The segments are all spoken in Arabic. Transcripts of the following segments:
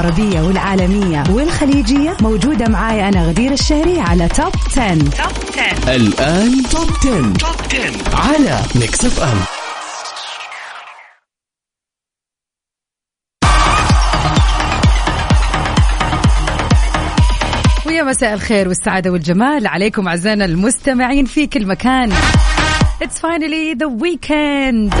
العربية والعالمية والخليجية. موجودة معاي أنا غدير الشهري على Top 10. Top 10 الآن Top 10. Top 10 على Mix FM ويا مساء الخير والسعادة والجمال. عليكم أعزائنا المستمعين في كل مكان. It's finally the weekend.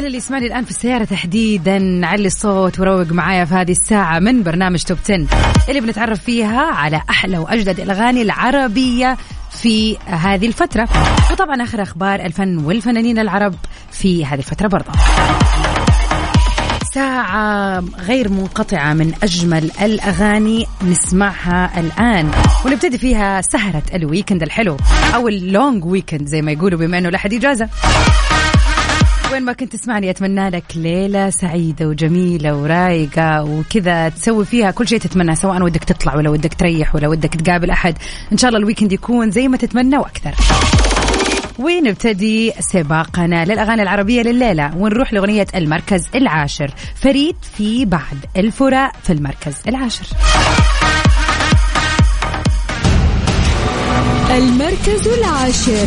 لكل اللي يسمعني الآن في السيارة تحديدا علي الصوت وروق معايا في هذه الساعة من برنامج توب 10 اللي بنتعرف فيها على أحلى وأجدد الأغاني العربية في هذه الفترة. وطبعا آخر أخبار الفن والفنانين العرب في هذه الفترة برضه. ساعة غير منقطعة من أجمل الأغاني نسمعها الآن. ونبتدي فيها سهرة الويكند الحلو. أو ال long weekend زي ما يقولوا بما أنه لحد إجازة وين ما كنت تسمعني أتمنى لك ليلة سعيدة وجميلة ورايقة وكذا تسوي فيها كل شيء تتمناه سواء ودك تطلع ولا ودك تريح ولا ودك تقابل أحد. إن شاء الله ال weekend يكون زي ما تتمنى وأكثر. ونبتدي سباقنا للأغاني العربية لليلة ونروح لأغنية المركز العاشر. فريد في بعد الفراق في المركز العاشر. المركز العاشر.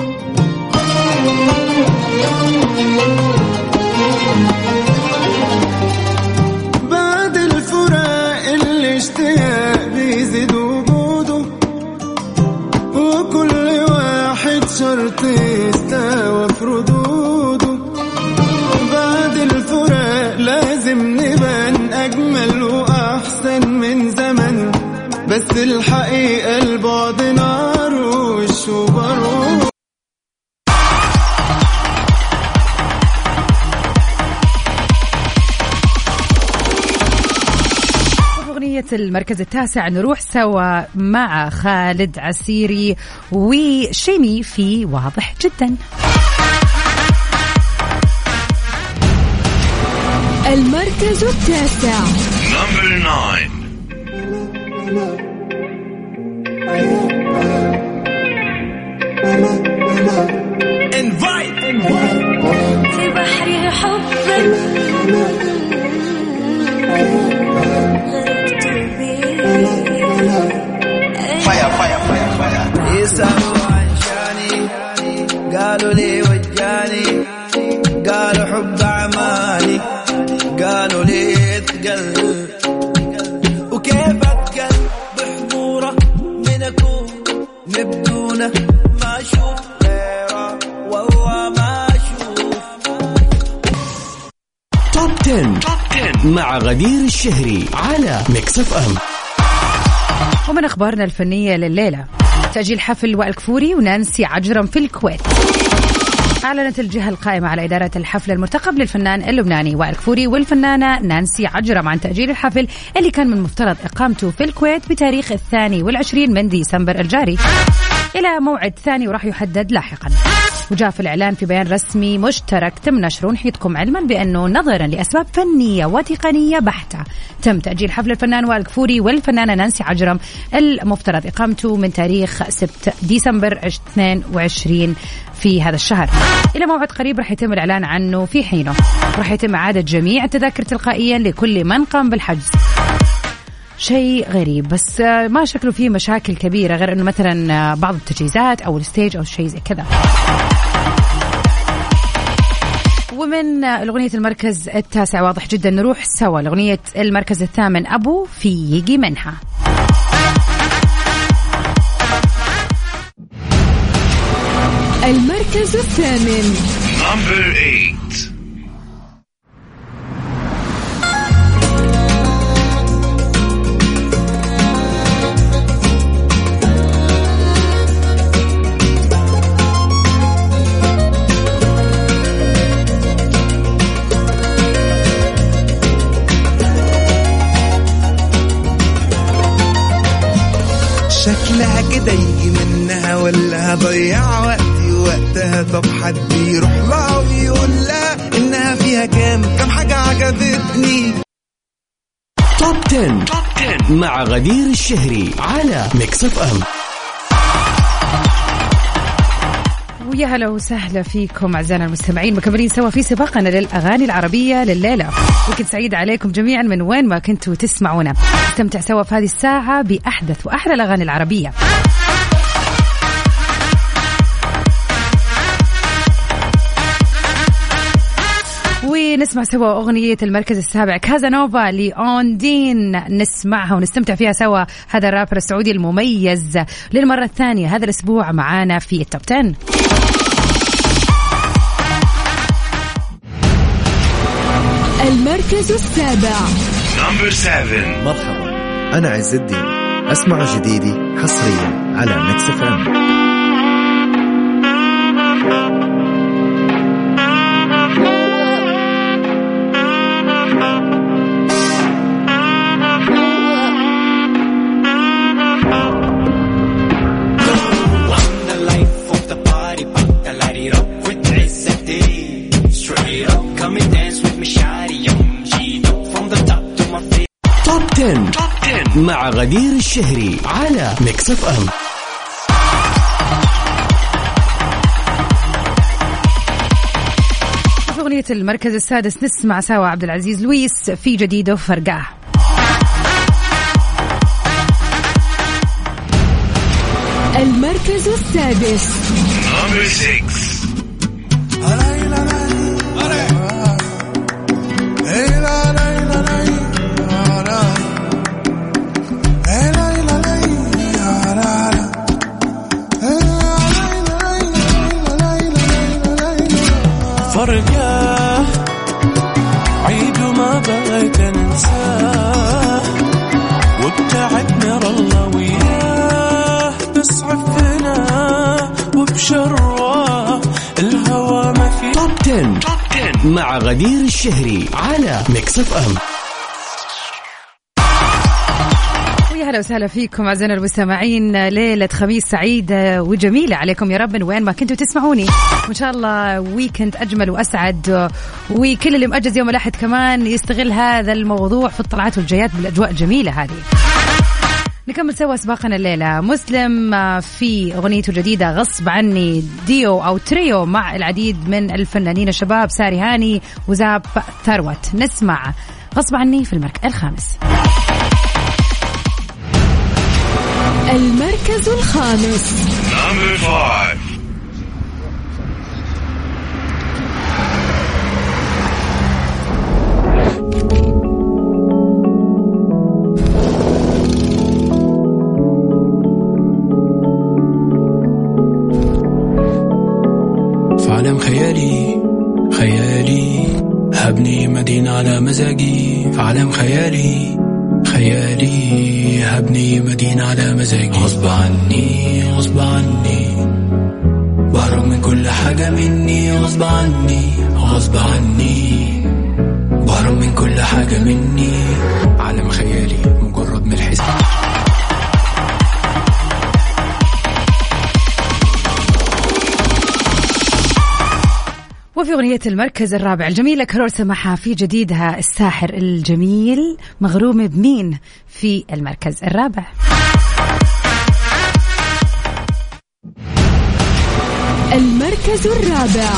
أغنية المركز التاسع نروح سوا مع خالد عسيري وشيمي في واضح جدا. المركز التاسع. Number 9 اتقل وكيف اتقل بحضوره من أكون نبدونه ما أشوف غيره والله ما أشوف. Top 10. Top 10 مع غدير الشهري على Mix FM ومن أخبارنا الفنية لليلة تأجيل حفل وائل كفوري ونانسي عجرم في الكويت. أعلنت الجهة القائمة على إدارة الحفل المرتقب للفنان اللبناني وائل كفوري والفنانة نانسي عجرم عن تأجيل الحفل اللي كان من المفترض إقامته في الكويت بتاريخ الثاني والعشرين من ديسمبر الجاري. إلى موعد ثاني وراح يحدد لاحقا. وجاء في الإعلان في بيان رسمي مشترك تم نشره نحيطكم علما بأنه نظرا لأسباب فنية وتقنية بحتة. تم تأجيل حفل الفنان وائل كفوري والفنانة نانسي عجرم المفترض إقامته من تاريخ 6 ديسمبر 22 في هذا الشهر. إلى موعد قريب راح يتم الإعلان عنه في حينه. راح يتم إعادة جميع التذاكر تلقائيا لكل من قام بالحجز. شيء غريب بس ما شكله فيه مشاكل كبيرة غير أنه مثلا بعض التجهيزات أو الستيج أو شيء زي كذا. ومن الأغنية المركز التاسع واضح جدا نروح سوا. لأغنية المركز الثامن أبو في يجي منها. المركز الثامن. Number 8 شكلها كده يجي منها ولا هضيع وقتي وقتها؟ طب حد يروح لها ويقول لها إنها فيها كام؟ كام حاجة عجبتني. 10. مع غدير الشهري على Mix FM ويا هلا وسهلا فيكم أعزائنا المستمعين. مكملين سوا في سباقنا للأغاني العربية لليلة. و weekend سعيد عليكم جميعا من وين ما كنتوا تسمعونا. استمتع سوا في هذه الساعة بأحدث وأحلى الأغاني العربية. ونسمع سوا أغنية المركز السابع كازانوفا لأون دين. نسمعها ونستمتع فيها سوا. هذا الرابر السعودي المميز. للمرة الثانية هذا الأسبوع معانا في التوب 10 المركز السابع. مرحبا. أنا عز الدين. أسمع جديدي حصريا على Mix FM. مع غدير الشهري على Mix FM في أغنية المركز السادس نسمع سوا عبد العزيز لويس في جديده فرقاه المركز السادس. بغيت ننساه وابتعد نرى الله وياه. بس عفنا وبشرواه الهوى ما في. Top 10. مع غدير الشهري على Mix FM ويا هلا وسهلا فيكم أعزائنا المستمعين. ليلة خميس سعيده وجميلة عليكم يا رب. من وين ما كنتوا تسمعوني. وإن شاء الله weekend أجمل وأسعد. وكل اللي مأجز يوم الأحد كمان يستغل هذا الموضوع في الطلعات والجيات بالأجواء الجميلة هذه. نكمل سوا سباقنا الليلة. مسلم في أغنيته الجديدة غصب عني. ديو أو تريو مع العديد من الفنانين الشباب. ساري هاني وزاب ثروت. نسمع غصب عني في المركز الخامس. المركز الخامس. في عالم خيالي خيالي. هبني مدينة على مزاجي. في عالم خيالي خيالي هبني مدينة على مزاجي. غصب عني. غصب عني. بهرب من كل حاجة مني. غصب عني. غصب عني. بهرب من كل حاجة مني. عالم خيالي مجرد من الحساب. وفي أغنية المركز الرابع الجميلة كارول سماحة في جديدها الساحر الجميل مغروم بمين في المركز الرابع. المركز الرابع.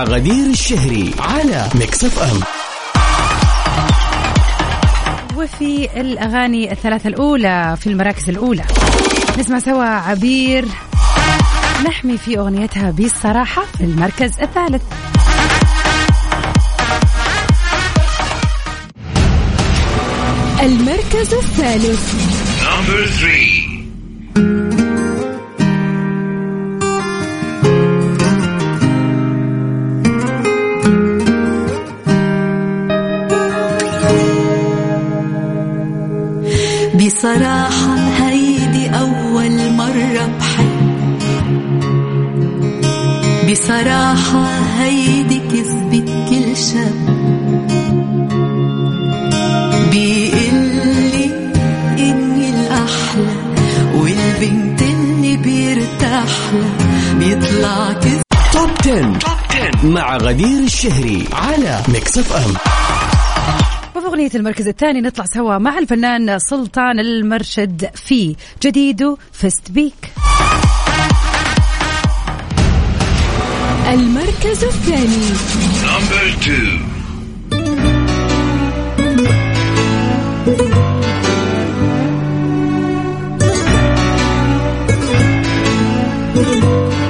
مع غدير الشهري على Mix FM وفي الأغاني الثلاثة الأولى في المراكز الأولى. نسمع سوا عبير نعمة في أغنيتها بالصراحة في المركز الثالث. المركز الثالث. بصراحة هيدي أول مرة بحب بصراحة هيدي كذبة كل شاب بيقلي إني الأحلى والبنت اللي بيرتاح لها بيطلع كذب. Top 10. مع غدير الشهري على Mix FM. أغنية المركز الثاني نطلع سوا مع الفنان سلطان المرشد في جديده فست بيك المركز الثاني. الليلة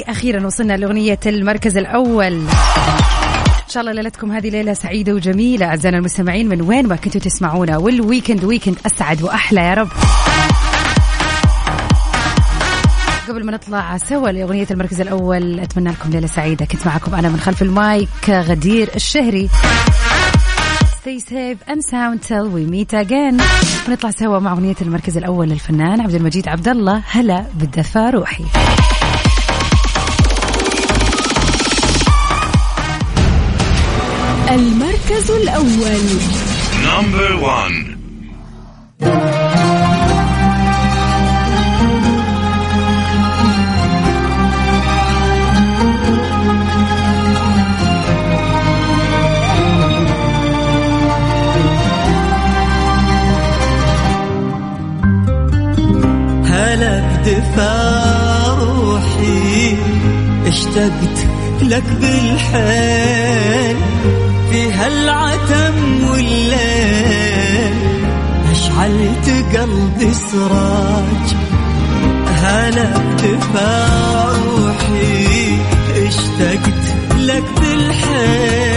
وأخيرا وصلنا لأغنية المركز الأول. إن شاء الله ليلتكم هذه ليلة سعيدة وجميلة. أعزائنا المستمعين من وين ما كنتوا تسمعونا. وال weekend weekend أسعد وأحلى يا رب. قبل ما نطلع سوا لأغنية المركز الأول أتمنى لكم ليلة سعيدة. كنت معكم أنا من خلف المايك غدير الشهري. Stay safe and sound till we meet again. ونطلع سوا مع أغنية المركز الأول للفنان عبد المجيد عبد الله. هلا بالدفا روحي. المركز الأول Number one. هلا بدفا روحي اشتقت لك بالحيل في هالعتم والليل. أشعلت قلبي سراج. هلا بدفا روحي. اشتقت لك بالحيل.